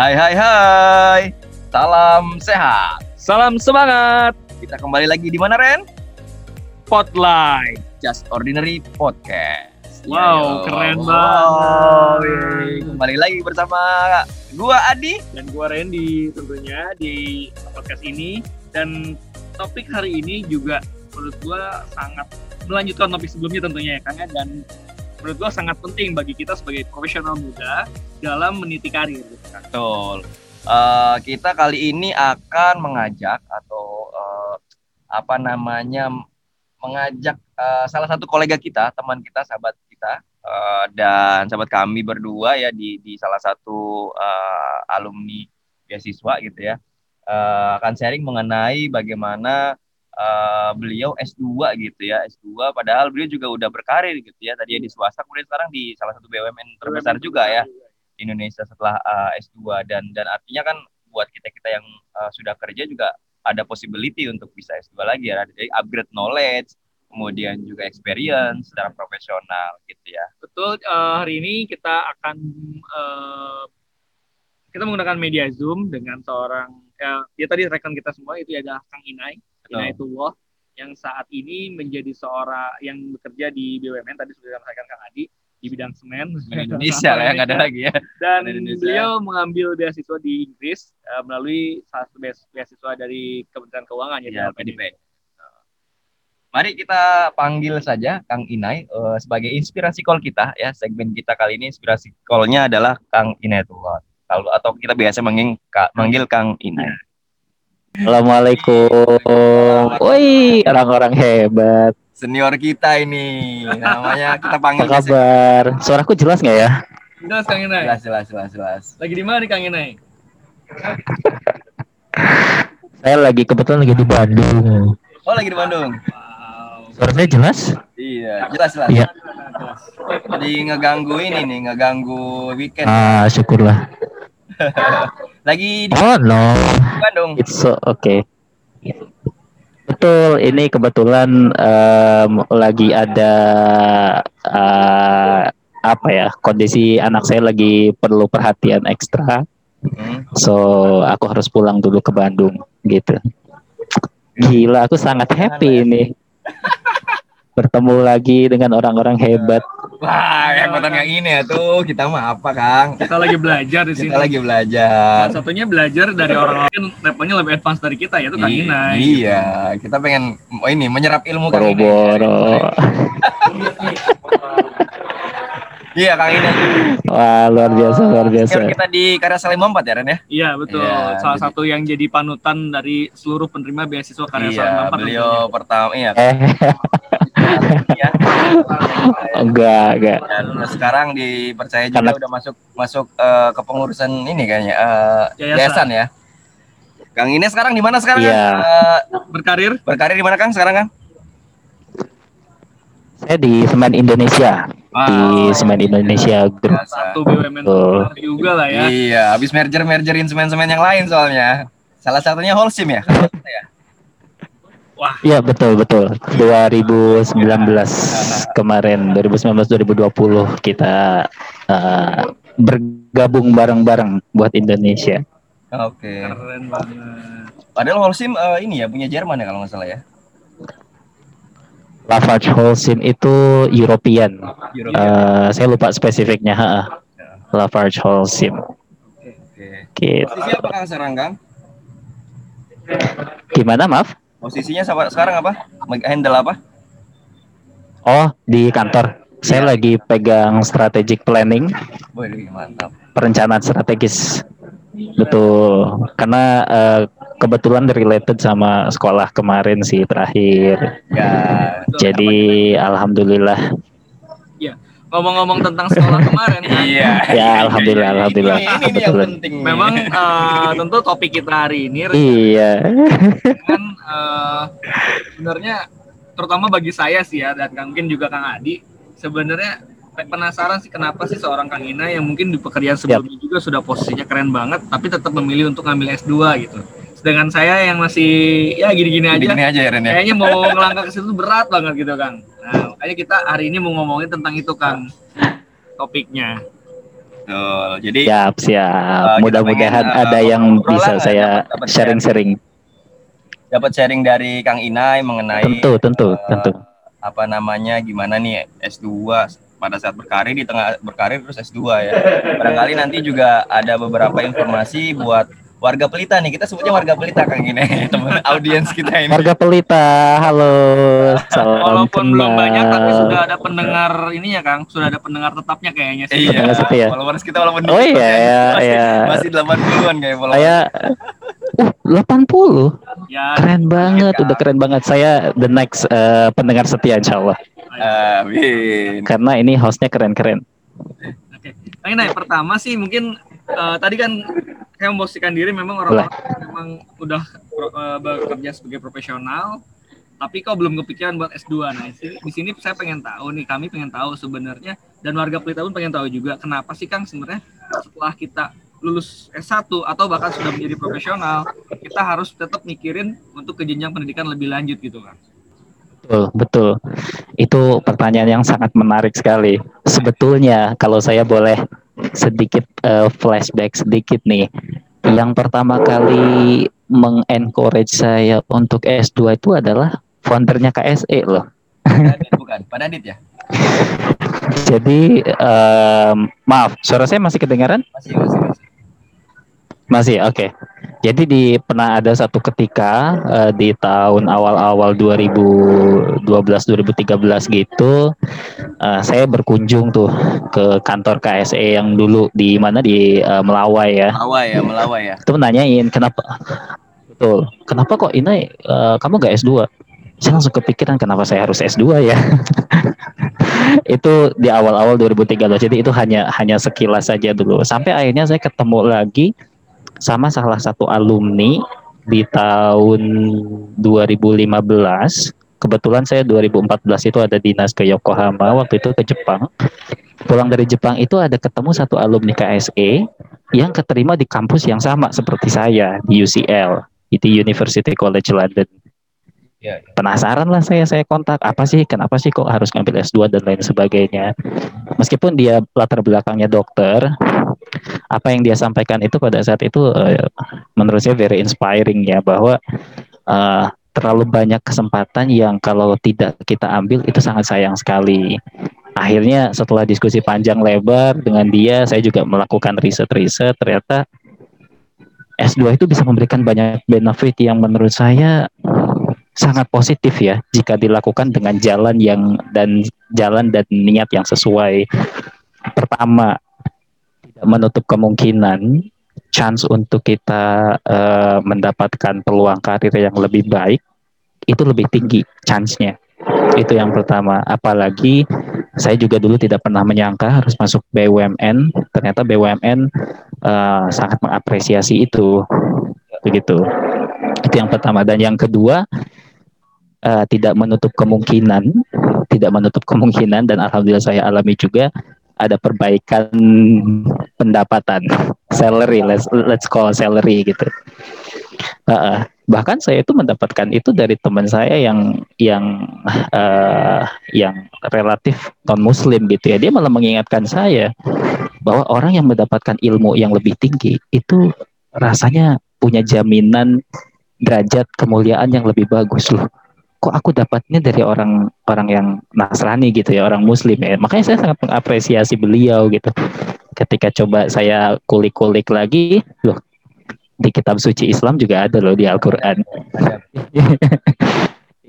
Hai hai hai. Salam sehat. Salam semangat. Kita kembali lagi di mana Ren? Spotlight. Just Ordinary Podcast. Wow, Iya, keren wow. banget. Kembali lagi bersama gua Adi. Dan gua Randy tentunya di podcast ini dan topik hari ini juga menurut gua sangat melanjutkan topik sebelumnya tentunya ya Kang ya dan menurut gua sangat penting bagi kita sebagai profesional muda dalam meniti karir. Betul. Eh, kita kali ini akan mengajak atau eh, apa namanya mengajak eh, salah satu kolega kita, teman kita, sahabat kita eh, dan sahabat kami berdua ya di di salah satu eh, alumni beasiswa gitu ya eh, akan sharing mengenai bagaimana eh, beliau S2 gitu ya S2 padahal beliau juga udah berkarir gitu ya. Tadi di swasta kemudian sekarang di salah satu BUMN terbesar juga ya di Indonesia setelah uh, S2 dan dan artinya kan buat kita-kita yang uh, sudah kerja juga ada possibility untuk bisa S2 lagi ya. Jadi upgrade knowledge, kemudian juga experience secara profesional gitu ya. Betul, eh, hari ini kita akan eh, kita menggunakan media Zoom dengan seorang ya, dia tadi rekan kita semua itu adalah Kang Inai, Inaitullah yang saat ini menjadi seorang yang bekerja di BUMN tadi sudah disampaikan Kang Adi di bidang semen Di Indonesia lah ya, nggak ada lagi ya. dan beliau mengambil beasiswa di Inggris eh, melalui salah satu beas- beasiswa dari Kementerian Keuangan ya, Ya, PDP. Mari kita panggil saja Kang Inai eh, sebagai inspirasi call kita ya. Segmen kita kali ini inspirasi call-nya adalah Kang Inai Tullah. Lalu atau kita biasa manggil, Ka- manggil Kang Inai. Assalamualaikum. Woi, orang-orang hebat. Senior kita ini namanya kita Apa panggil kabar? Suaraku jelas nggak ya? Jelas Kang Inai. jelas jelas jelas jelas. Lagi di mana nih Kang Inai? Saya lagi kebetulan lagi di Bandung. Oh lagi di Bandung. Wow. Suara saya jelas? Iya jelas jelas. Iya. Tadi ngeganggu ini nih ngeganggu weekend. Ah, syukurlah. Lagi di Oh no, Bandung. it's so okay. Betul, ini kebetulan em, lagi ada eh, apa ya? Kondisi anak saya lagi perlu perhatian ekstra. Hmm. So, aku harus pulang dulu ke Bandung gitu. Gila, aku sangat happy ini. Bertemu lagi dengan orang-orang hebat. Wah yang konten yang ini ya tuh kita mah apa Kang? Kita lagi belajar di sini. Kita lagi belajar. Salah satunya belajar dari orang lain levelnya lebih advance dari kita yaitu Kang I- Inai. Iya, kita pengen oh ini menyerap ilmu Kang Inai. Boro-boro. Iya Kang Inai. Wah, luar biasa, luar biasa. Senior kita di Karya Salim 4 ya Ren ya? Iya betul. Iya, Salah jadi- satu yang jadi panutan dari seluruh penerima beasiswa karya Iya, Salam Empat beliau pertama iya. Eh, iya. enggak, enggak. Dan sekarang dipercaya juga Karena- udah masuk masuk eh, ke pengurusan ini kayaknya eh, Yayasan. yayasan ya. Kang ini sekarang di mana sekarang? Iya. Kang? Eh, berkarir. berkarir di mana Kang sekarang Kang? Saya di Semen Indonesia, di Oh, Semen Indonesia Group. biasa. Satu BUMN Betul. juga lah ya. Iya, habis merger mergerin semen-semen yang lain soalnya. Salah satunya Holcim ya. Wah, Iya, betul, betul. 2019 kemarin 2019 2020 kita eh, bergabung bareng-bareng buat Indonesia. Oke. keren banget. Padahal Holcim eh, ini ya punya Jerman ya kalau nggak salah ya. Lafarge Holcim itu European. Europe. Eh, saya lupa spesifiknya, ha. Lafarge Holcim. Oke. Gitu. Posisi apa Kang? Gimana, maaf? Posisinya sama- sekarang apa? Handle apa? Oh, di kantor. Saya lagi pegang strategic planning, Wih, mantap. perencanaan strategis. Betul. Karena eh, kebetulan related sama sekolah kemarin sih terakhir. Ya. Jadi alhamdulillah. Ngomong-ngomong tentang sekolah kemarin, kan, Iya. Ya, alhamdulillah, Ini- alhamdulillah. Ini, ini yang penting. memang eh, tentu topik kita hari ini Iya. kan eh, sebenarnya terutama bagi saya sih ya dan mungkin juga Kang Adi sebenarnya penasaran sih kenapa sih seorang Kang Ina yang mungkin di pekerjaan sebelumnya juga sudah posisinya keren banget tapi tetap memilih untuk ngambil S2 gitu. Sedangkan saya yang masih ya gini-gini aja Gini aja ya Ren ya. kayaknya mau ngelangkah ke situ berat banget gitu Kang. Nah, makanya kita hari ini mau ngomongin tentang itu Kang topiknya. Betul. Jadi Siap, siap. Uh, Mudah-mudahan uh, ada yang bisa lah, saya sharing-sharing. dapat sharing dari Kang Inai mengenai Tentu, tentu, uh, tentu. apa namanya gimana nih S2 pada saat berkarir di tengah berkarir terus S2 ya. Barangkali nanti juga ada beberapa informasi buat warga Pelita nih. Kita sebutnya warga Pelita Kang ini, teman audiens kita ini. Warga Pelita, halo. Salam Walaupun belum kenal. banyak tapi sudah ada pendengar ini ya Kang, sudah ada pendengar tetapnya kayaknya sih. Iya, setia. followers kita walaupun Oh iya, ya. iya, masih, iya. masih 80-an kayak followers. Saya uh 80. Ya, Keren banget, Kang. udah keren banget. Saya the next eh, pendengar setia insya Allah. Amin. Karena ini hostnya keren-keren. Oke. Nah, ini pertama sih mungkin eh, tadi kan saya memposisikan diri memang orang-orang memang udah pro- eh, bekerja sebagai profesional, tapi kok belum kepikiran buat S2. Nah, di sini, di sini saya pengen tahu nih, kami pengen tahu sebenarnya dan warga Pelita pun pengen tahu juga kenapa sih Kang sebenarnya setelah kita lulus S1 atau bahkan sudah menjadi profesional, kita harus tetap mikirin untuk ke jenjang pendidikan lebih lanjut gitu kan. Betul, betul. Itu pertanyaan yang sangat menarik sekali. Sebetulnya kalau saya boleh sedikit eh, flashback sedikit nih. Yang pertama kali mengencourage saya untuk S2 itu adalah foundernya KSE loh. Bukan, Pak Adit ya? Jadi em, maaf, suara saya masih kedengaran? Masih, masih, masih. Masih, oke. Jadi di pernah ada satu ketika eh, di tahun awal-awal 2012-2013 gitu, eh, saya berkunjung tuh ke kantor KSE yang dulu di mana di eh, Melawai ya. Melawai ya, melawai ya. Itu nanyain kenapa, betul, kenapa kok ini eh, kamu gak S2? Saya langsung kepikiran kenapa saya harus S2 ya. itu di awal-awal 2013. Jadi itu hanya hanya sekilas saja dulu. Sampai akhirnya saya ketemu lagi sama salah satu alumni di tahun 2015. Kebetulan saya 2014 itu ada dinas ke Yokohama, waktu itu ke Jepang. Pulang dari Jepang itu ada ketemu satu alumni KSE yang keterima di kampus yang sama seperti saya di UCL, itu University College London. Iya, Penasaran lah saya, saya kontak apa sih, kenapa sih kok harus ngambil S2 dan lain sebagainya. Meskipun dia latar belakangnya dokter, apa yang dia sampaikan itu pada saat itu eh, menurut saya very inspiring ya bahwa eh, terlalu banyak kesempatan yang kalau tidak kita ambil itu sangat sayang sekali. Akhirnya setelah diskusi panjang lebar dengan dia, saya juga melakukan riset-riset ternyata S2 itu bisa memberikan banyak benefit yang menurut saya sangat positif ya jika dilakukan dengan jalan yang dan jalan dan niat yang sesuai. Pertama, tidak menutup kemungkinan chance untuk kita eh, mendapatkan peluang karir yang lebih baik itu lebih tinggi chance-nya. Itu yang pertama. Apalagi saya juga dulu tidak pernah menyangka harus masuk BUMN. Ternyata BUMN eh, sangat mengapresiasi itu. Begitu. Itu yang pertama dan yang kedua eh, tidak menutup kemungkinan, tidak menutup kemungkinan dan alhamdulillah saya alami juga ada perbaikan pendapatan salary let's let's call salary gitu. Heeh. bahkan saya itu mendapatkan itu dari teman saya yang yang eh, yang relatif non muslim gitu ya dia malah mengingatkan saya bahwa orang yang mendapatkan ilmu yang lebih tinggi itu rasanya punya jaminan derajat kemuliaan yang lebih bagus loh kok aku dapatnya dari orang orang yang Nasrani gitu ya orang Muslim ya. Makanya saya sangat mengapresiasi beliau gitu. Ketika coba saya kulik-kulik lagi loh di kitab suci Islam juga ada loh di Al-Quran.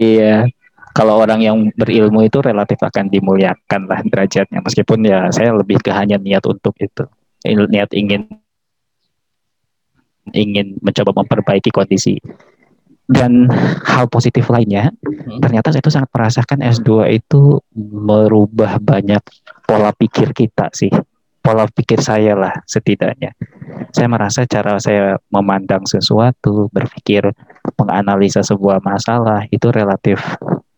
Iya kalau orang yang berilmu itu relatif akan dimuliakan lah derajatnya. Meskipun ya saya lebih ke hanya niat untuk itu. Niat ingin ingin mencoba memperbaiki kondisi dan hal positif lainnya Hmm. ternyata saya itu sangat merasakan S2 itu merubah banyak pola pikir kita sih. Pola pikir saya lah setidaknya. Saya merasa cara saya memandang sesuatu berpikir menganalisa sebuah masalah itu relatif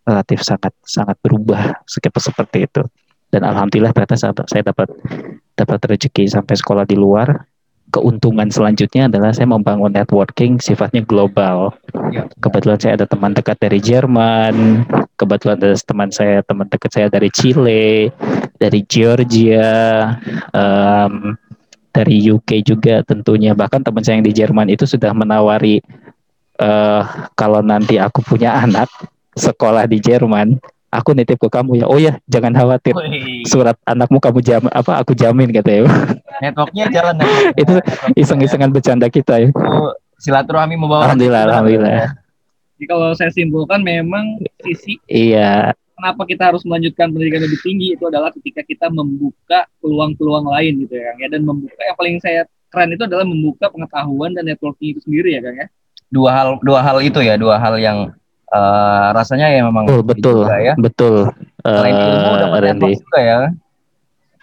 relatif sangat sangat berubah seperti seperti itu. Dan alhamdulillah ternyata saya saya dapat dapat rezeki sampai sekolah di luar keuntungan selanjutnya adalah saya membangun networking sifatnya global. Ya. kebetulan saya ada teman dekat dari Jerman kebetulan ada teman saya teman dekat saya dari Chile dari Georgia em, dari UK juga tentunya. Bahkan teman saya yang di Jerman itu sudah menawari uh, kalau nanti aku punya anak sekolah di Jerman aku nitip ke kamu ya oh ya jangan khawatir. Surat anakmu kamu jam apa aku jamin kata ya networknya jalan itu iseng-isengan bercanda kita ya. Oh, silaturahmi membawa alhamdulillah alhamdulillah. Jadi kalau saya simpulkan memang sisi iya. kenapa kita harus melanjutkan pendidikan lebih tinggi itu adalah ketika kita membuka peluang-peluang lain gitu ya Kang ya. Dan membuka yang paling saya keren itu adalah membuka pengetahuan dan networking itu sendiri ya Kang ya. Dua hal dua hal itu ya dua hal yang uh, rasanya ya memang betul betul juga ya. betul. Selain uh, ilmu dapat network juga ya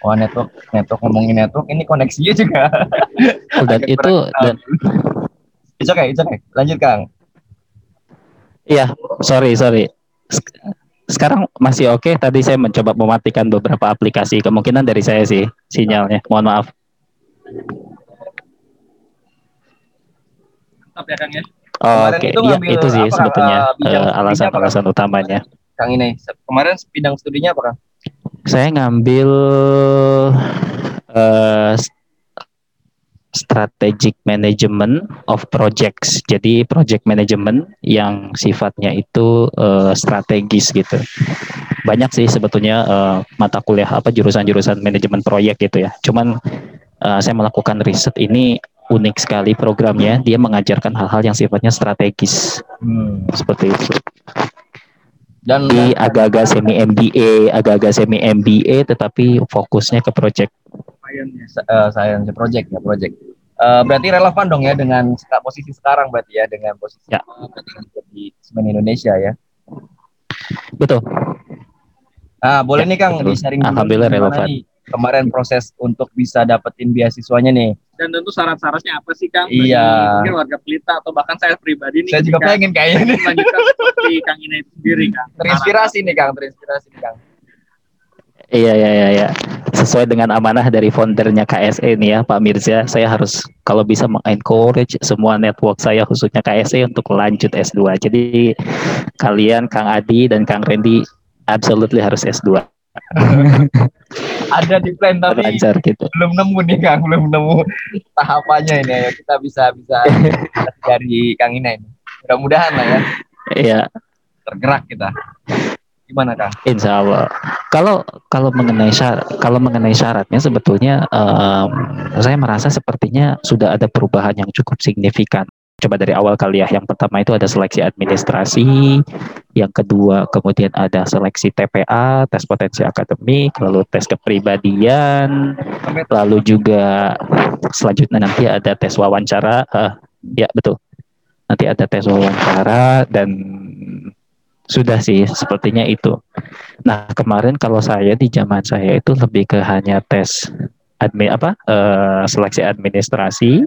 Wah network network ngomongin network ini koneksinya juga dan itu dan itu kayak itu kayak lanjut Kang Iya, sorry, sorry sekarang masih oke. Okay. Tadi saya mencoba mematikan beberapa aplikasi. Kemungkinan dari saya sih sinyalnya. Mohon maaf. ya Kang ya. Oh, Oke, okay. itu, ya, itu sih apa, sebetulnya uh, alasan-alasan uh, utamanya. Kang ini kemarin bidang studinya apa Kang? Saya ngambil uh, strategic management of projects. Jadi project management yang sifatnya itu uh, strategis gitu. Banyak sih sebetulnya uh, mata kuliah apa jurusan-jurusan manajemen proyek gitu ya. Cuman uh, saya melakukan riset ini unik sekali programnya. Dia mengajarkan hal-hal yang sifatnya strategis. Hmm. Seperti itu. Dan di agak-agak semi MBA, agak-agak semi MBA, tetapi fokusnya ke project uh, science project ya project. Uh, berarti relevan dong ya dengan posisi sekarang berarti ya dengan posisi ya. di semen Indonesia ya. Betul. Nah, boleh ya, nih Kang di sharing Alhamdulillah relevan. Nih, kemarin proses untuk bisa dapetin beasiswanya nih. Dan tentu syarat-syaratnya apa sih Kang? Iya. Mungkin warga Pelita atau bahkan saya pribadi nih. Saya juga pengen kayaknya nih. Melanjutkan seperti Kang Ina itu sendiri Kang. Terinspirasi nih Kang, terinspirasi nih Kang. Iya iya iya iya. Sesuai dengan amanah dari foundernya KSE nih ya Pak Mirza, saya harus kalau bisa mengencourage semua network saya khususnya KSE untuk lanjut S2. Jadi kalian Kang Adi dan Kang Randy absolutely harus S2. Ada di plan tapi Lancar, gitu. belum nemu nih Kang, belum nemu tahapannya ini ya. Kita bisa bisa dari Kang Ina ini. Mudah-mudahan lah ya. Iya. Tergerak kita gimana kak? Insya Allah. Kalau kalau mengenai syarat, kalau mengenai syaratnya sebetulnya um, saya merasa sepertinya sudah ada perubahan yang cukup signifikan. Coba dari awal kali ya. Yang pertama itu ada seleksi administrasi, yang kedua kemudian ada seleksi TPA, tes potensi akademik, lalu tes kepribadian, lalu juga selanjutnya nanti ada tes wawancara. Uh, ya betul. Nanti ada tes wawancara dan sudah sih, sepertinya itu. Nah, kemarin kalau saya di zaman saya itu lebih ke hanya tes admin apa uh, seleksi administrasi,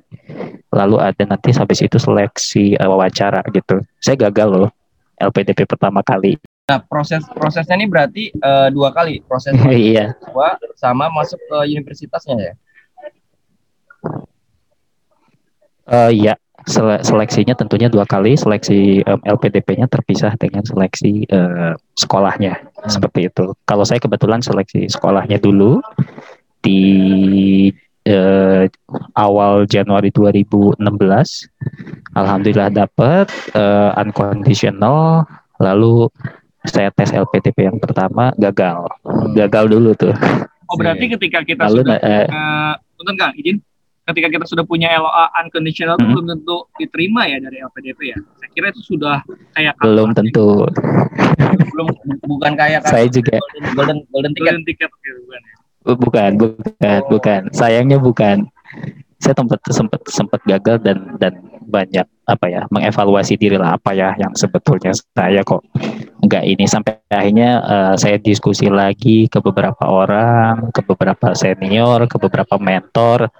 lalu ada nanti habis itu seleksi uh, wawancara gitu. Saya gagal loh LPDP pertama kali. Nah, proses prosesnya ini berarti uh, dua kali proses iya. dua sama masuk ke universitasnya ya? Uh, iya, sele seleksinya tentunya dua kali seleksi um, LPDP-nya terpisah dengan seleksi uh, sekolahnya hmm. seperti itu. Kalau saya kebetulan seleksi sekolahnya dulu di uh, awal Januari 2016, alhamdulillah dapat uh, unconditional, lalu saya tes LPDP yang pertama gagal, hmm. gagal dulu tuh. Oh berarti ketika kita lalu, sudah uh, uh, Kang izin ketika kita sudah punya LOA unconditional itu hmm. belum tentu diterima ya dari LPDP ya. Saya kira itu sudah kayak belum tentu. belum bukan kayak saya juga golden golden, ticket. Golden ticket bukan ya? Bukan, bukan, oh. bukan. Sayangnya bukan. Saya sempat sempat sempat gagal dan dan banyak apa ya mengevaluasi diri lah apa ya yang sebetulnya saya kok enggak ini sampai akhirnya uh, saya diskusi lagi ke beberapa orang, ke beberapa senior, ke beberapa mentor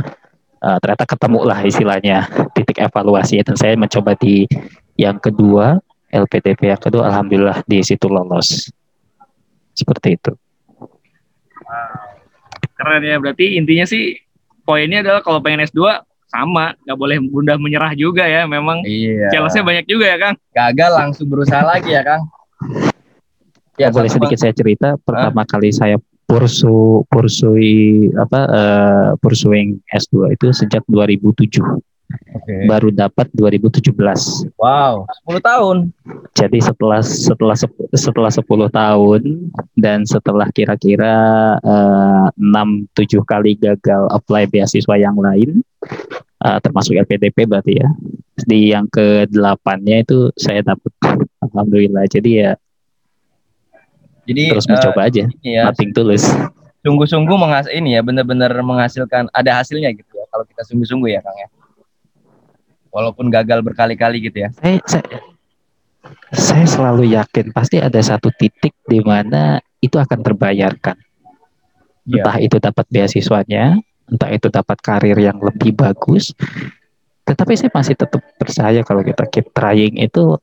uh, ternyata ketemu lah istilahnya titik evaluasi dan saya mencoba di yang kedua LPTP yang kedua alhamdulillah di situ lolos seperti itu wow. Keren ya berarti intinya sih poinnya adalah kalau pengen S2 sama nggak boleh bunda menyerah juga ya memang iya. challenge banyak juga ya Kang gagal langsung berusaha lagi ya Kang ya boleh sedikit saya cerita pertama huh? kali saya pursu pursui apa uh, pursuing S2 itu sejak 2007. Okay. Baru dapat 2017. Wow, 10 tahun. Jadi setelah setelah setelah 10 tahun dan setelah kira-kira uh, 6 7 kali gagal apply beasiswa yang lain uh, termasuk LPDP berarti ya. Di yang ke-8-nya itu saya dapat alhamdulillah. Jadi ya jadi terus mencoba uh, aja, ya, nothing tulus. Sungguh-sungguh menghas ini ya, benar-benar menghasilkan ada hasilnya gitu ya. Kalau kita sungguh-sungguh ya, Kang ya. Walaupun gagal berkali-kali gitu ya. Saya, saya, saya selalu yakin pasti ada satu titik di mana itu akan terbayarkan. Ya. Entah itu dapat beasiswanya, entah itu dapat karir yang lebih bagus. Tetapi saya masih tetap percaya kalau kita keep trying itu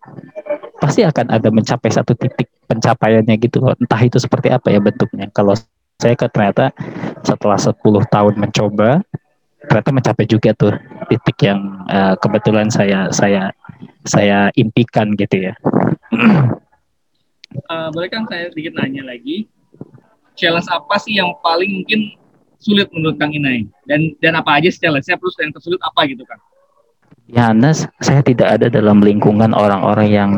pasti akan ada mencapai satu titik pencapaiannya gitu loh. Entah itu seperti apa ya bentuknya. Kalau saya ke ternyata setelah 10 tahun mencoba ternyata mencapai juga tuh titik yang uh, kebetulan saya saya saya impikan gitu ya. Uh, boleh kan saya sedikit nanya lagi, challenge apa sih yang paling mungkin sulit menurut Kang Inai? Dan dan apa aja challenge-nya terus yang tersulit apa gitu Kang? Ya, Anda, saya tidak ada dalam lingkungan orang-orang yang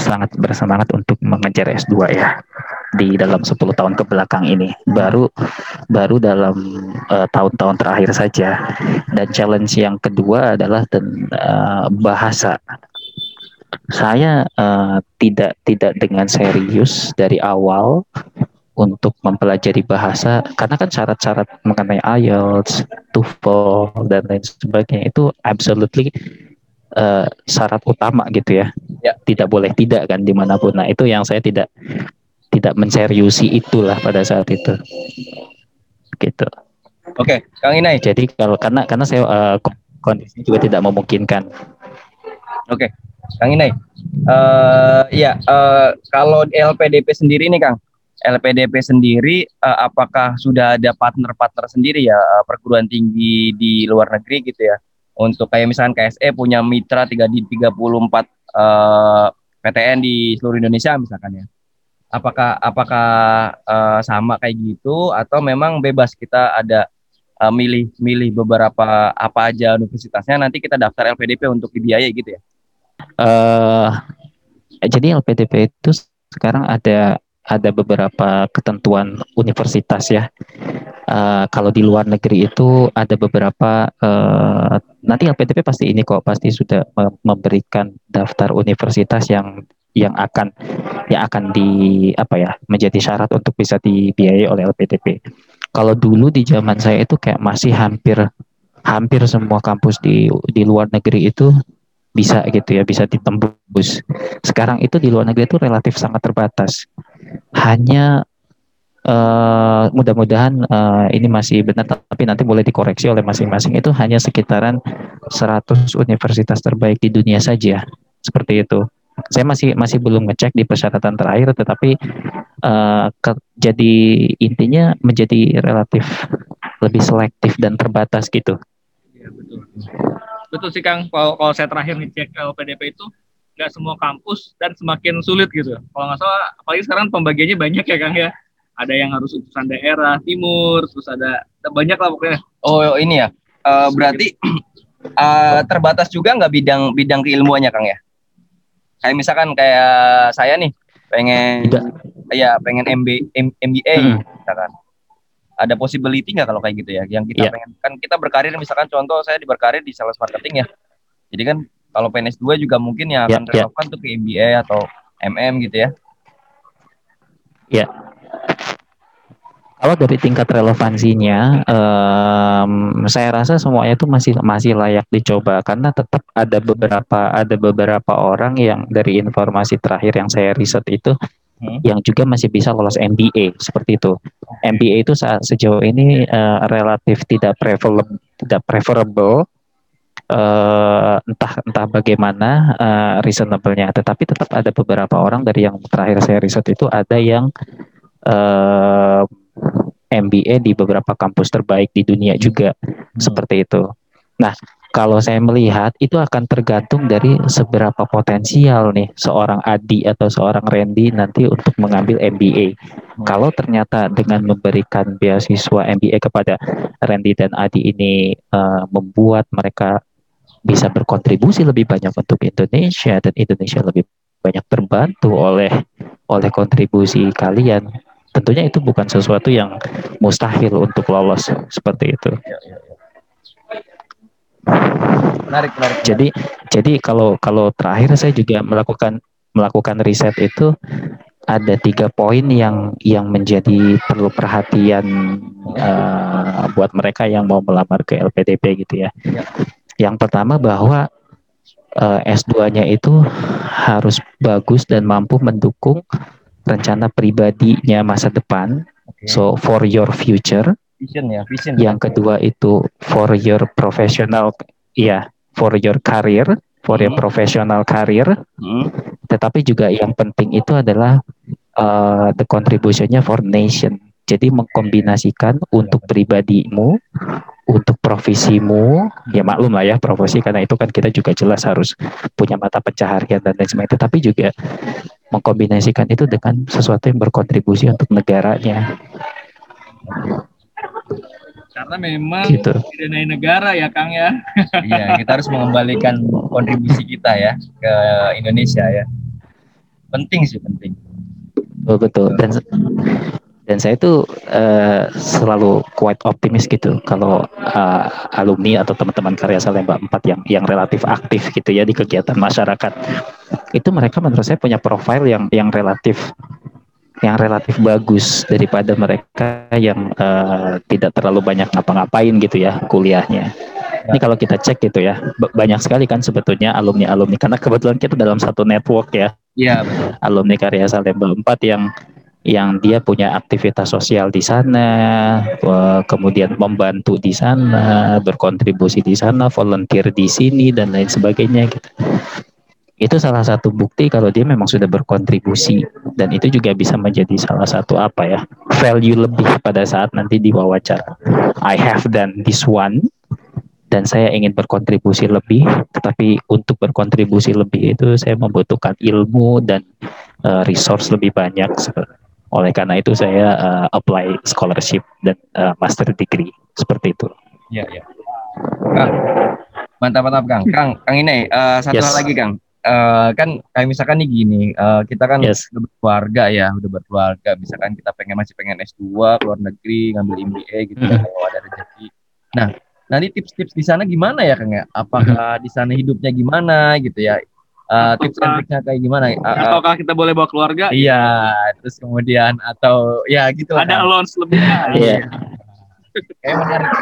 sangat bersemangat untuk mengejar S2 ya di dalam 10 tahun ke belakang ini. Baru baru dalam uh, tahun-tahun terakhir saja. Dan challenge yang kedua adalah dan, uh, bahasa. Saya uh, tidak tidak dengan serius dari awal untuk mempelajari bahasa karena kan syarat-syarat mengenai IELTS, TOEFL dan lain sebagainya itu absolutely uh, syarat utama gitu ya. ya. Tidak boleh tidak kan di mana pun. Nah itu yang saya tidak tidak menseriusi itulah pada saat itu. Gitu. Oke, Kang Inai. Jadi kalau karena karena saya uh, kondisi juga tidak memungkinkan. Oke, Kang Inai. Uh, ya, uh, kalau LPDP sendiri nih Kang, LPDP sendiri uh, apakah sudah ada partner-partner sendiri ya uh, perguruan tinggi di luar negeri gitu ya untuk kayak misalkan KSE punya mitra tiga di 34 uh, PTN di seluruh Indonesia misalkan ya apakah apakah uh, sama kayak gitu atau memang bebas kita ada uh, milih milih beberapa apa aja universitasnya nanti kita daftar LPDP untuk dibiayai gitu ya uh, jadi LPDP itu sekarang ada ada beberapa ketentuan universitas ya. Uh, kalau di luar negeri itu ada beberapa uh, nanti LPDP pasti ini kok pasti sudah memberikan daftar universitas yang yang akan yang akan di apa ya menjadi syarat untuk bisa dibiayai oleh LPDP. Kalau dulu di zaman saya itu kayak masih hampir hampir semua kampus di di luar negeri itu bisa gitu ya bisa ditembus. Sekarang itu di luar negeri itu relatif sangat terbatas hanya uh, mudah-mudahan uh, ini masih benar tapi nanti boleh dikoreksi oleh masing-masing itu hanya sekitaran 100 universitas terbaik di dunia saja seperti itu saya masih masih belum ngecek di persyaratan terakhir tetapi uh, ke, jadi intinya menjadi relatif lebih selektif dan terbatas gitu. Ya, betul. Betul sih Kang, kalau, kalau saya terakhir ngecek LPDP itu nggak semua kampus dan semakin sulit gitu. Kalau nggak salah, apalagi sekarang pembagiannya banyak ya Kang ya. Ada yang harus utusan daerah timur, terus ada, banyak lah pokoknya. Oh ini ya, uh, berarti uh, terbatas juga nggak bidang bidang keilmuannya Kang ya? Kayak misalkan kayak saya nih pengen Tidak. ya pengen MB, M, MBA hmm. misalkan ada possibility nggak kalau kayak gitu ya yang kita yeah. pengen kan kita berkarir misalkan contoh saya di berkarir di sales marketing ya jadi kan kalau PNS 2 juga mungkin yang akan yeah, relevan yeah. tuh ke MBA atau MM gitu ya. Ya. Kalau dari tingkat relevansinya, um, saya rasa semuanya itu masih masih layak dicoba karena tetap ada beberapa ada beberapa orang yang dari informasi terakhir yang saya riset itu hmm. yang juga masih bisa lolos MBA seperti itu. MBA itu saat sejauh ini uh, relatif tidak preferable tidak preferable uh, entah entah bagaimana uh, reasonable-nya tetapi tetap ada beberapa orang dari yang terakhir saya riset itu ada yang uh, MBA di beberapa kampus terbaik di dunia juga hmm. seperti itu. Nah, kalau saya melihat itu akan tergantung dari seberapa potensial nih seorang Adi atau seorang Randy nanti untuk mengambil MBA. Hmm. Kalau ternyata dengan memberikan beasiswa MBA kepada Randy dan Adi ini uh, membuat mereka bisa berkontribusi lebih banyak untuk Indonesia dan Indonesia lebih banyak terbantu oleh oleh kontribusi kalian. Tentunya itu bukan sesuatu yang mustahil untuk lolos seperti itu. Ya, ya, ya. Menarik, menarik. Jadi, jadi kalau kalau terakhir saya juga melakukan melakukan riset itu ada tiga poin yang yang menjadi perlu perhatian uh, buat mereka yang mau melamar ke LPDP gitu ya. ya. Yang pertama bahwa uh, eh, S2-nya itu harus bagus dan mampu mendukung rencana pribadinya masa depan. Okay. So for your future vision ya vision yang kedua itu for your professional ya for your career for hmm. your professional career hmm. tetapi juga yang penting itu adalah uh, the contributionnya for nation jadi mengkombinasikan untuk pribadimu untuk profesimu ya maklum lah ya profesi karena itu kan kita juga jelas harus punya mata pencaharian dan lain sebagainya tapi juga mengkombinasikan itu dengan sesuatu yang berkontribusi untuk negaranya karena memang gitu. didanai negara ya Kang ya. iya, kita harus mengembalikan kontribusi kita ya ke Indonesia ya. Penting sih penting. Oh, betul dan dan saya itu uh, selalu quite optimis gitu kalau uh, alumni atau teman-teman karya Salemba 4 yang yang relatif aktif gitu ya di kegiatan masyarakat itu mereka menurut saya punya profil yang yang relatif yang relatif bagus daripada mereka yang uh, tidak terlalu banyak ngapa-ngapain gitu ya kuliahnya. Ini kalau kita cek gitu ya, banyak sekali kan sebetulnya alumni-alumni karena kebetulan kita dalam satu network ya. Iya, Alumni Karya Salemba 4 yang yang dia punya aktivitas sosial di sana, kemudian membantu di sana, berkontribusi di sana, volunteer di sini dan lain sebagainya gitu itu salah satu bukti kalau dia memang sudah berkontribusi. Dan itu juga bisa menjadi salah satu apa ya value lebih pada saat nanti diwawancara. I have done this one dan saya ingin berkontribusi lebih. Tetapi untuk berkontribusi lebih itu saya membutuhkan ilmu dan uh, resource lebih banyak. Oleh karena itu saya uh, apply scholarship dan uh, master degree. Seperti itu. Ya ya. Kang. Mantap mantap Kang. Kang Kang ini uh, satu yes. hal lagi Kang uh, kan kayak misalkan nih gini, uh, kita kan yes. udah berkeluarga ya, udah berkeluarga. Misalkan kita pengen masih pengen S2 keluar negeri, ngambil MBA gitu mm. ya kalau ada rezeki. Nah, nanti tips-tips di sana gimana ya Kang ya? Apakah di sana hidupnya gimana gitu ya? Uh, tips dan triknya kayak gimana? Uh, Ataukah kita boleh bawa keluarga? Iya, terus kemudian atau ya gitu Ada kan. allowance lebih. Iya.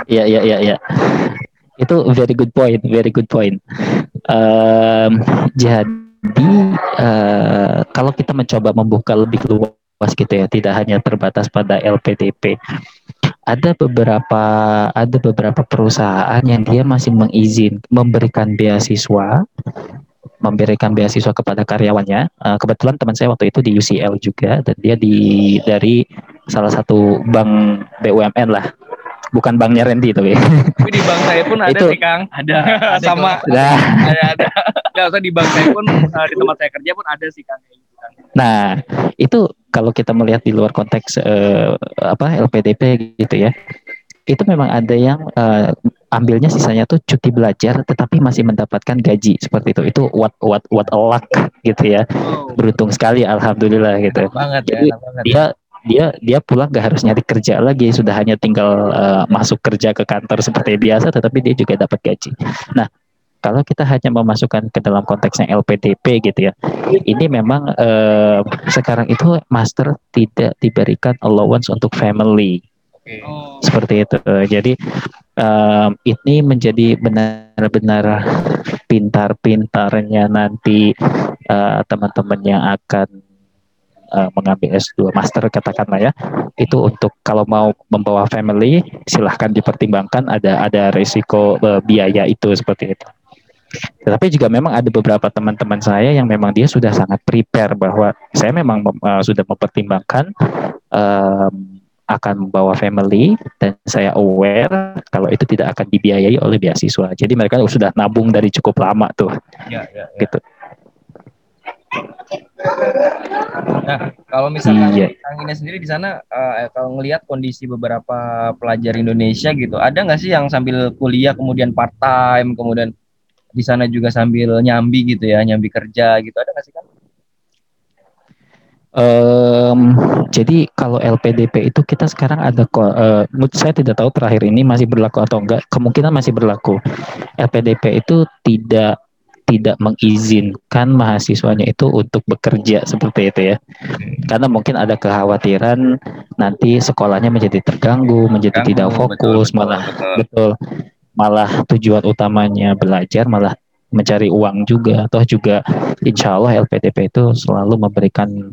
Iya, iya, iya, iya. Itu very good point, very good point. Um, jadi uh, kalau kita mencoba membuka lebih luas gitu ya, tidak hanya terbatas pada LPDP. Ada beberapa ada beberapa perusahaan yang dia masih mengizin memberikan beasiswa memberikan beasiswa kepada karyawannya. Uh, kebetulan teman saya waktu itu di UCL juga dan dia di dari salah satu bank BUMN lah bukan banknya Randy tapi. Tapi di bank saya pun ada itu. sih Kang. Ada, ada sama. Ada. ada, ada. Gak usah di bank saya pun uh, di tempat saya kerja pun ada sih Kang. Nah itu kalau kita melihat di luar konteks uh, apa LPDP gitu ya, itu memang ada yang uh, ambilnya sisanya tuh cuti belajar tetapi masih mendapatkan gaji seperti itu itu what what what a luck gitu ya beruntung sekali alhamdulillah gitu banget ya, jadi ya, banget. dia dia dia pulang gak harus nyari kerja lagi. Sudah hanya tinggal uh, masuk kerja ke kantor seperti biasa tetapi dia juga dapat gaji. Nah kalau kita hanya memasukkan ke dalam konteksnya LPDP gitu ya ini memang uh, sekarang itu master tidak diberikan allowance untuk family. Oh. seperti itu. Jadi um, ini menjadi benar-benar pintar-pintarnya nanti uh, teman-teman yang akan uh, mengambil S2 master katakanlah ya itu untuk kalau mau membawa family silahkan dipertimbangkan ada ada risiko uh, biaya itu seperti itu tetapi juga memang ada beberapa teman-teman saya yang memang dia sudah sangat prepare bahwa saya memang uh, sudah mempertimbangkan um, akan membawa family dan saya aware kalau itu tidak akan dibiayai oleh beasiswa. Jadi mereka sudah nabung dari cukup lama tuh. Ya, ya, ya. Gitu. Nah, kalau misalnya iya. Kang Ines sendiri di sana, uh, kalau ngelihat kondisi beberapa pelajar Indonesia gitu, ada nggak sih yang sambil kuliah kemudian part time, kemudian di sana juga sambil nyambi gitu ya, nyambi kerja gitu, ada nggak sih kan? Um, jadi kalau LPDP itu kita sekarang ada uh, saya tidak tahu terakhir ini masih berlaku atau enggak, kemungkinan masih berlaku. LPDP itu tidak tidak mengizinkan mahasiswanya itu untuk bekerja seperti itu ya. Karena mungkin ada kekhawatiran nanti sekolahnya menjadi terganggu, menjadi Ganggu, tidak fokus, betul, malah betul. betul malah tujuan utamanya belajar malah mencari uang juga atau juga insya Allah LPDP itu selalu memberikan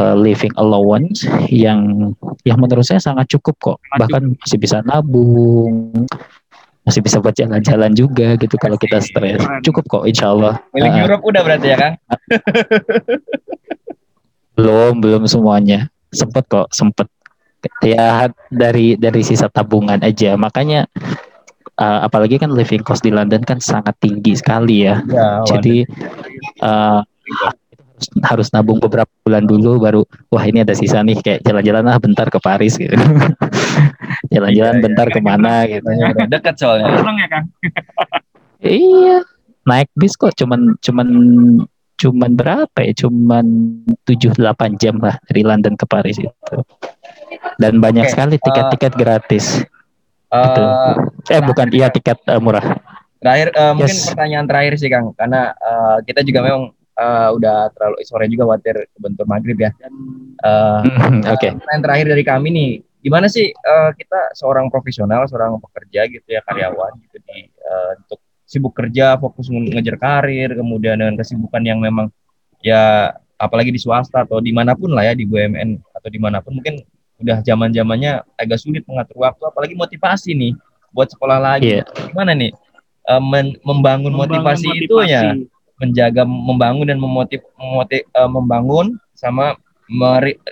uh, living allowance yang yang menurut saya sangat cukup kok bahkan masih bisa nabung masih bisa buat jalan-jalan juga gitu kalau kita stres. Cukup kok insya Allah milik uh, Europe udah berarti ya kan belum belum semuanya. Sempet kok sempet. Ya dari dari sisa tabungan aja. Makanya uh, apalagi kan living cost di London kan sangat tinggi sekali ya, ya jadi uh, harus nabung beberapa bulan dulu baru wah ini ada sisa nih kayak jalan-jalan lah bentar ke Paris gitu. Jalan-jalan iya, bentar iya, ke mana iya, gitu. Dekat soalnya. Ya kan iya naik bis kok cuman cuman cuman berapa ya? Cuman 7-8 jam lah dari London ke Paris itu dan banyak okay. sekali tiket-tiket uh, gratis. uh, gitu. eh bukan iya tiket uh, murah. Terakhir uh, yes. mungkin pertanyaan terakhir sih Kang. Karena uh, kita juga memang uh, udah terlalu sore juga khawatir bentuk maghrib ya. uh, Oke. Okay. Uh, terakhir dari kami nih, gimana sih uh, kita seorang profesional, seorang pekerja gitu ya karyawan gitu di uh, untuk sibuk kerja, fokus ngejar karir, kemudian dengan kesibukan yang memang ya apalagi di swasta atau di mana pun lah ya di BUMN atau di mana pun mungkin udah zaman zamannya agak sulit mengatur waktu, apalagi motivasi nih buat sekolah lagi. Yeah. Gimana nih uh, membangun, membangun motivasi, motivasi itu ya? Menjaga membangun dan memotiv, memotiv uh, membangun sama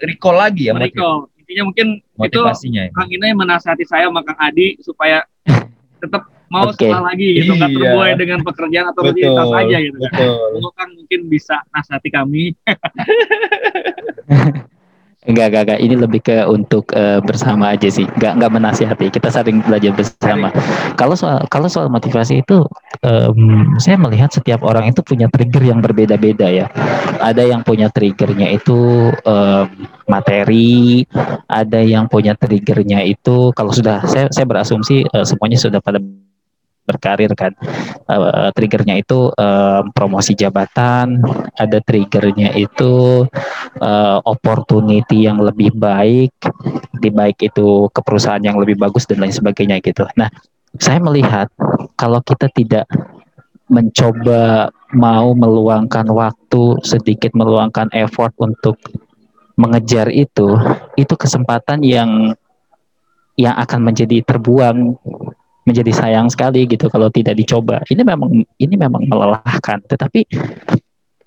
recall lagi ya recall intinya mungkin motivasinya itu Kang Ina yang menasihati saya sama Kang Adi supaya tetap mau okay. sekolah lagi gitu nggak iya. terbuai dengan pekerjaan atau rutinitas aja gitu kan. Betul. kan mungkin bisa nasihati kami. Enggak, enggak, enggak. Ini lebih ke untuk uh, bersama aja sih. Enggak, enggak menasihati. Kita sering belajar bersama. Kalau soal kalau soal motivasi itu, um, saya melihat setiap orang itu punya trigger yang berbeda-beda ya. Ada yang punya triggernya itu um, materi, ada yang punya triggernya itu kalau sudah saya saya berasumsi uh, semuanya sudah pada berkarir kan. Uh, triggernya itu uh, promosi jabatan ada triggernya itu uh, opportunity yang lebih baik di baik itu ke perusahaan yang lebih bagus dan lain sebagainya gitu. Nah saya melihat kalau kita tidak mencoba mau meluangkan waktu sedikit meluangkan effort untuk mengejar itu itu kesempatan yang yang akan menjadi terbuang menjadi sayang sekali gitu kalau tidak dicoba. Ini memang ini memang melelahkan, tetapi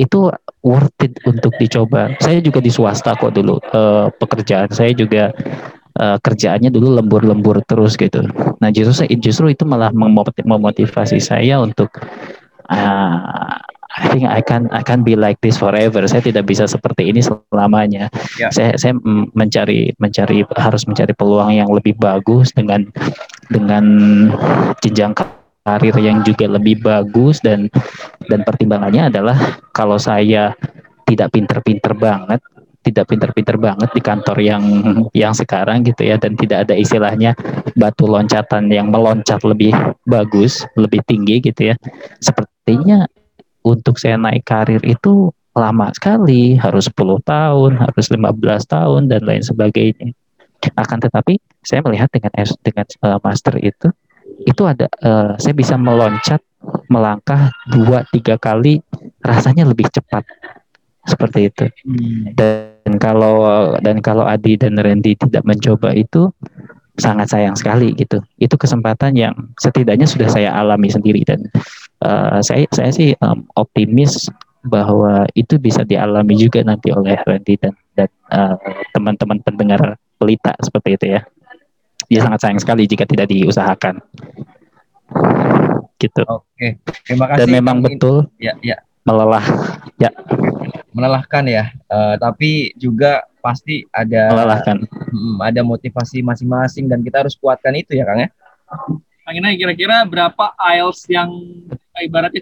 itu worth it untuk dicoba. Saya juga di swasta kok dulu uh, pekerjaan saya juga uh, kerjaannya dulu lembur-lembur terus gitu. Nah justru justru itu malah memotivasi saya untuk uh, I think I can I can be like this forever. Saya tidak bisa seperti ini selamanya. Yeah. Saya saya mencari mencari harus mencari peluang yang lebih bagus dengan dengan jenjang karir yang juga lebih bagus dan dan pertimbangannya adalah kalau saya tidak pinter-pinter banget tidak pinter-pinter banget di kantor yang yang sekarang gitu ya dan tidak ada istilahnya batu loncatan yang meloncat lebih bagus, lebih tinggi gitu ya. Sepertinya untuk saya naik karir itu lama sekali, harus 10 tahun, harus 15 tahun dan lain sebagainya. Akan tetapi saya melihat dengan dengan uh, master itu itu ada uh, saya bisa meloncat melangkah dua tiga kali rasanya lebih cepat seperti itu hmm. dan kalau dan kalau Adi dan Randy tidak mencoba itu sangat sayang sekali gitu. Itu kesempatan yang setidaknya sudah saya alami sendiri dan uh, saya saya sih um, optimis bahwa itu bisa dialami juga nanti oleh Randy dan dan uh, teman-teman pendengar pelita seperti itu ya. Dia sangat sayang sekali jika tidak diusahakan. Gitu. Oke, terima kasih. Dan memang Kang In- betul Ya, ya. melelah, ya melelahkan ya. Eh, tapi juga pasti ada melelahkan. mm, ada motivasi masing-masing dan kita harus kuatkan itu ya, Kang ya. Kang Inai kira-kira berapa IELTS yang ibaratnya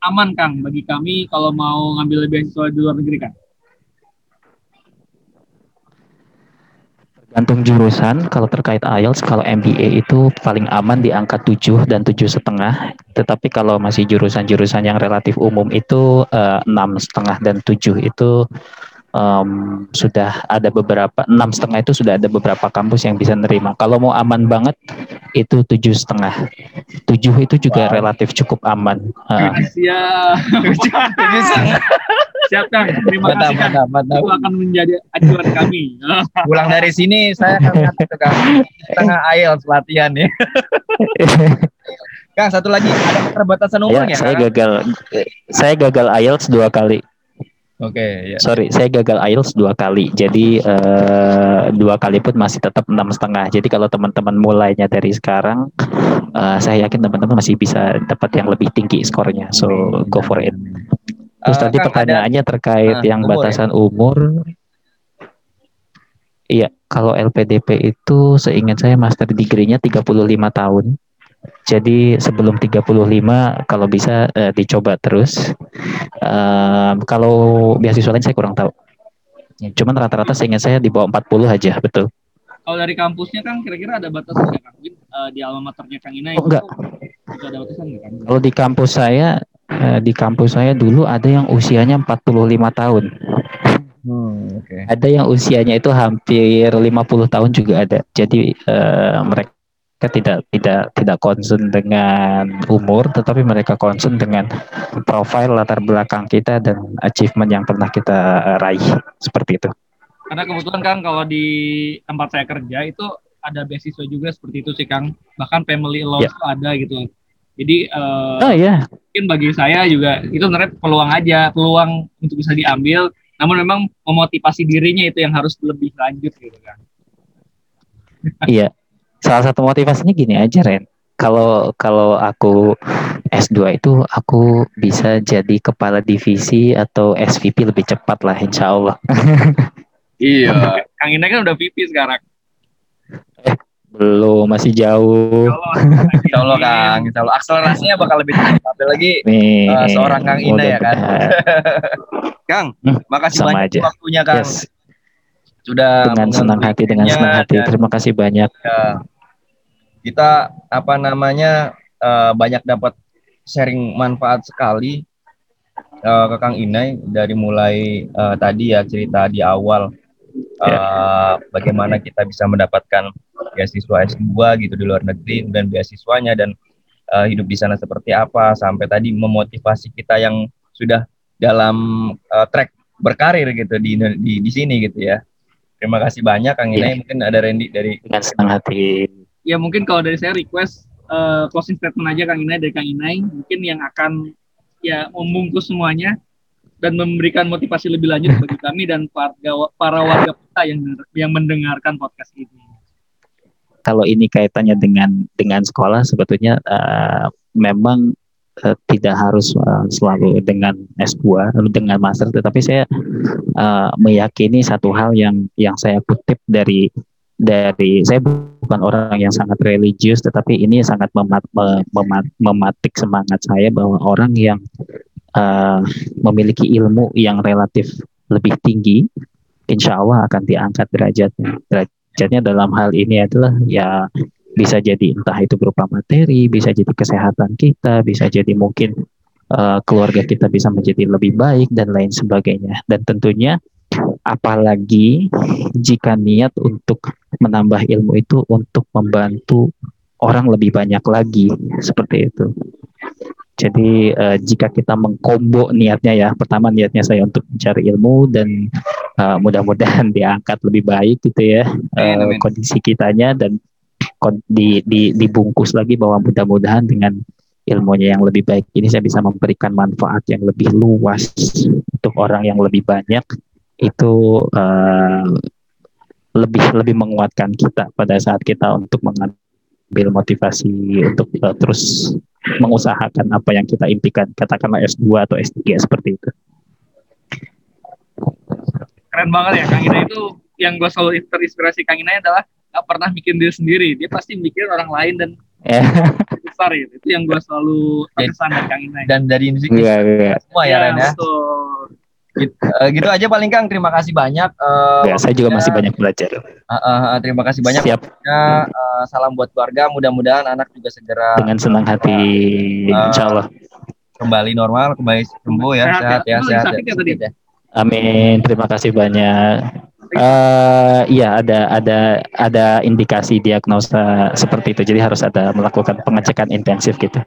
aman Kang bagi kami kalau mau ngambil beasiswa di luar negeri Kang? Tergantung jurusan, kalau terkait IELTS, kalau MBA itu paling aman di angka 7 dan tujuh setengah. Tetapi kalau masih jurusan-jurusan yang relatif umum itu eh, enam setengah dan 7 itu em, sudah ada beberapa enam setengah itu sudah ada beberapa kampus yang bisa nerima. Kalau mau aman banget itu tujuh setengah. Tujuh itu juga Wow. relatif cukup aman. Eh, Siap. Tujuh setengah. Siap Kang. Terima kasih Kang. mantap, mantap. Itu akan menjadi acuan kami. Pulang dari sini saya akan ke Kang setengah IELTS latihan ya. Kang, satu lagi ada keterbatasan ya, umurnya. saya Kang? gagal. Saya gagal IELTS dua kali. Oke, ya. Sorry, saya gagal IELTS dua kali. Jadi eh, dua kali pun masih tetap enam setengah. Jadi kalau teman-teman mulainya dari sekarang, eh, saya yakin teman-teman masih bisa dapat yang lebih tinggi skornya. So go for it. Terus Eh, tadi Kang, ada- pertanyaannya terkait Ah, yang umur ya? batasan umur. Iya, kalau LPDP itu seingat saya master degree-nya 35 tahun. Jadi sebelum 35 kalau bisa eh, dicoba terus. Em, kalau beasiswa lain saya kurang tahu. Cuman rata-rata seingat saya di bawah 40 aja, betul. Kalau dari kampusnya Kang kira-kira ada batasan nggak Kang? Mungkin eh, di alma maternya Kang Inai Oh, enggak. itu ada batasan nggak Kang? Kalau di kampus saya eh, di kampus saya dulu ada yang usianya 45 tahun. Hmm, oke. Ada yang usianya itu hampir 50 tahun juga ada. Jadi eh, mereka tidak tidak tidak concern dengan umur, tetapi mereka concern dengan profil latar belakang kita dan achievement yang pernah kita raih seperti itu. Karena kebetulan Kang kalau di tempat saya kerja itu ada beasiswa juga seperti itu sih Kang. Bahkan family allowance Ya. tuh ada gitu. Jadi eh, Oh iya, mungkin bagi saya juga itu sebenarnya peluang aja, peluang untuk bisa diambil. Namun memang memotivasi dirinya itu yang harus lebih lanjut gitu kan. iya. Salah satu motivasinya gini aja Ren. Kalau kalau aku S2 itu aku bisa jadi kepala divisi atau SVP lebih cepat lah insya Allah. Iya. Kang Inai kan udah VP sekarang. Belum, masih jauh. Insya Allah Kang, Insya Allah akselerasinya bakal lebih cepat. Apalagi Nih, Eh, seorang Kang Ina ya kan? Kang, Hmm, makasih sama banyak aja. waktunya Kang. Yes, Sudah dengan senang hati, dengan senang hati. dan, Terima kasih banyak. ya, kita apa namanya eh, banyak dapat sharing manfaat sekali eh, ke Kang Inai dari mulai eh, tadi ya cerita di awal eh, bagaimana kita bisa mendapatkan beasiswa S2 gitu di luar negeri dan beasiswanya dan eh, hidup di sana seperti apa sampai tadi memotivasi kita yang sudah dalam eh, track berkarir gitu di di di sini gitu ya. Terima kasih banyak Kang Inai. Mungkin ada Randy dari Dengan senang hati. Ya mungkin kalau dari saya request eh, closing statement aja Kang Inai dari Kang Inai mungkin yang akan ya membungkus semuanya dan memberikan motivasi lebih lanjut bagi kami dan warga para warga kita yang yang mendengarkan podcast ini. Kalau ini kaitannya dengan dengan sekolah, sebetulnya eh, memang eh, tidak harus eh, selalu dengan S2 lalu dengan master, tetapi saya eh, meyakini satu hal yang yang saya kutip dari dari saya bukan orang yang sangat religius, tetapi ini sangat memat, me- memat- mematik semangat saya bahwa orang yang eh, memiliki ilmu yang relatif lebih tinggi, insya Allah akan diangkat derajatnya. Derajatnya dalam hal ini adalah ya bisa jadi entah itu berupa materi, bisa jadi kesehatan kita, bisa jadi mungkin eh, keluarga kita bisa menjadi lebih baik dan lain sebagainya. Dan tentunya apalagi jika niat untuk menambah ilmu itu untuk membantu orang lebih banyak lagi seperti itu. Jadi eh, jika kita mengkombo niatnya ya, pertama niatnya saya untuk mencari ilmu dan eh, mudah-mudahan diangkat lebih baik gitu ya Amin, amin. kondisi kitanya dan di, di, dibungkus lagi bahwa mudah-mudahan dengan ilmunya yang lebih baik ini saya bisa memberikan manfaat yang lebih luas untuk orang yang lebih banyak itu eh, lebih lebih menguatkan kita pada saat kita untuk mengambil motivasi untuk uh, terus mengusahakan apa yang kita impikan katakanlah S2 atau S3 seperti itu. Keren banget ya Kang Ina. Itu yang gue selalu terinspirasi Kang Ina adalah gak pernah bikin diri sendiri. Dia pasti mikir orang lain dan Eh, besar gitu. Itu yang gue selalu terkesan dari Kang Ina. Dan dari ini iya, iya. semua ya, Ren ya. betul Gitu, eh, gitu aja paling Kang. Terima kasih banyak. eh, Ya, saya juga masih banyak belajar eh, eh, eh, terima kasih banyak. siap Ya, eh, salam buat keluarga. Mudah-mudahan anak juga segera dengan senang hati insya Allah kembali normal, kembali sembuh ya, Sehat ya. sehat ya, sehat. ya ya. Amin. Terima kasih banyak. Eh iya ada ada ada indikasi diagnosa seperti itu. Jadi harus ada melakukan pengecekan intensif gitu.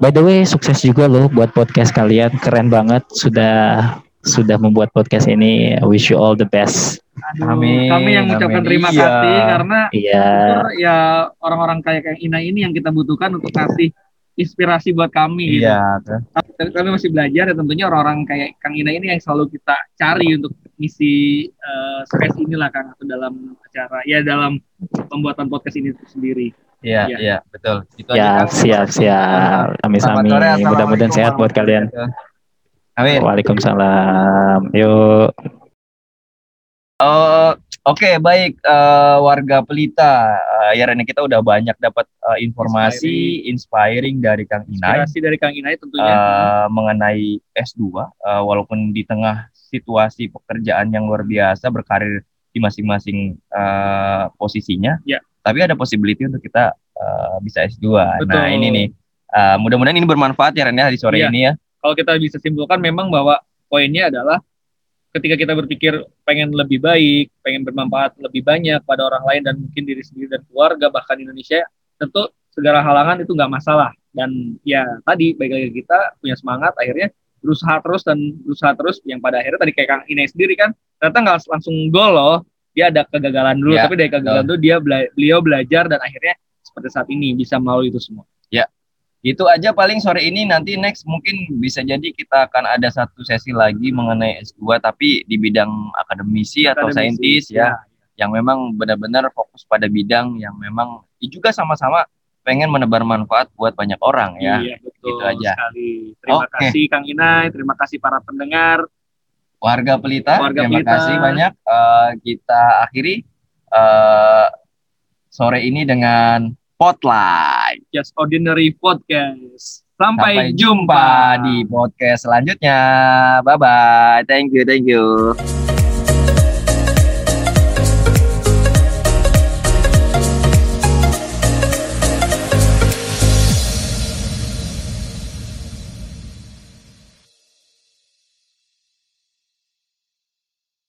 By the way, sukses juga loh buat podcast kalian. Keren banget sudah sudah membuat podcast ini. Wish you all the best. Aduh, Amin, kami yang mengucapkan amin. terima Iya. kasih karena Iya. ya orang-orang kayak Kang Ina ini yang kita butuhkan untuk kasih inspirasi buat kami gitu. Iya. Tapi kami masih belajar ya tentunya orang-orang kayak Kang Ina ini yang selalu kita cari untuk misi eh, space inilah Kang atau dalam acara ya dalam pembuatan podcast ini itu sendiri. Iya, Iya. iya, betul. Itu Ya, Kang. siap siap. Amin Selamat amin. sore, Mudah-mudahan sehat buat kalian. Amin. Waalaikumsalam. Yuk. Eh, Oke, baik eh, warga Pelita. Eh, ya Rene kita udah banyak dapat eh, informasi inspiring dari Kang Inai Inspirasi dari Kang Ina tentunya. eh, mengenai S2 eh, walaupun di tengah situasi pekerjaan yang luar biasa berkarir di masing-masing eh, posisinya. Ya. Tapi ada possibility untuk kita eh, bisa S2. Nah, Betul. ini nih eh, mudah-mudahan ini bermanfaat ya Ren ya di sore Iya. ini ya. Kalau kita bisa simpulkan memang bahwa poinnya adalah ketika kita berpikir pengen lebih baik, pengen bermanfaat lebih banyak pada orang lain dan mungkin diri sendiri dan keluarga bahkan Indonesia, tentu segala halangan itu nggak masalah. Dan ya tadi baik lagi kita punya semangat akhirnya berusaha terus dan berusaha terus yang pada akhirnya tadi kayak Kang Ine sendiri kan ternyata nggak langsung gol loh. Dia ada kegagalan dulu Ya, tapi dari kegagalan itu dia bela- beliau belajar dan akhirnya seperti saat ini bisa melalui itu semua. Itu aja paling sore ini. Nanti next mungkin bisa jadi kita akan ada satu sesi lagi mengenai S2 tapi di bidang akademisi atau Akademisi, saintis ya yang memang benar-benar fokus pada bidang yang memang juga sama-sama pengen menebar manfaat buat banyak orang ya. Iya, betul Gitu aja. sekali. Terima Oke. kasih Kang Inai, terima kasih para pendengar. Warga Pelita, Warga terima Pelita. kasih banyak. Eh, kita akhiri eh, sore ini dengan Spotlight. Just Ordinary Podcast. Sampai, Sampai jumpa jumpa di podcast selanjutnya. Bye bye. Thank you, thank you.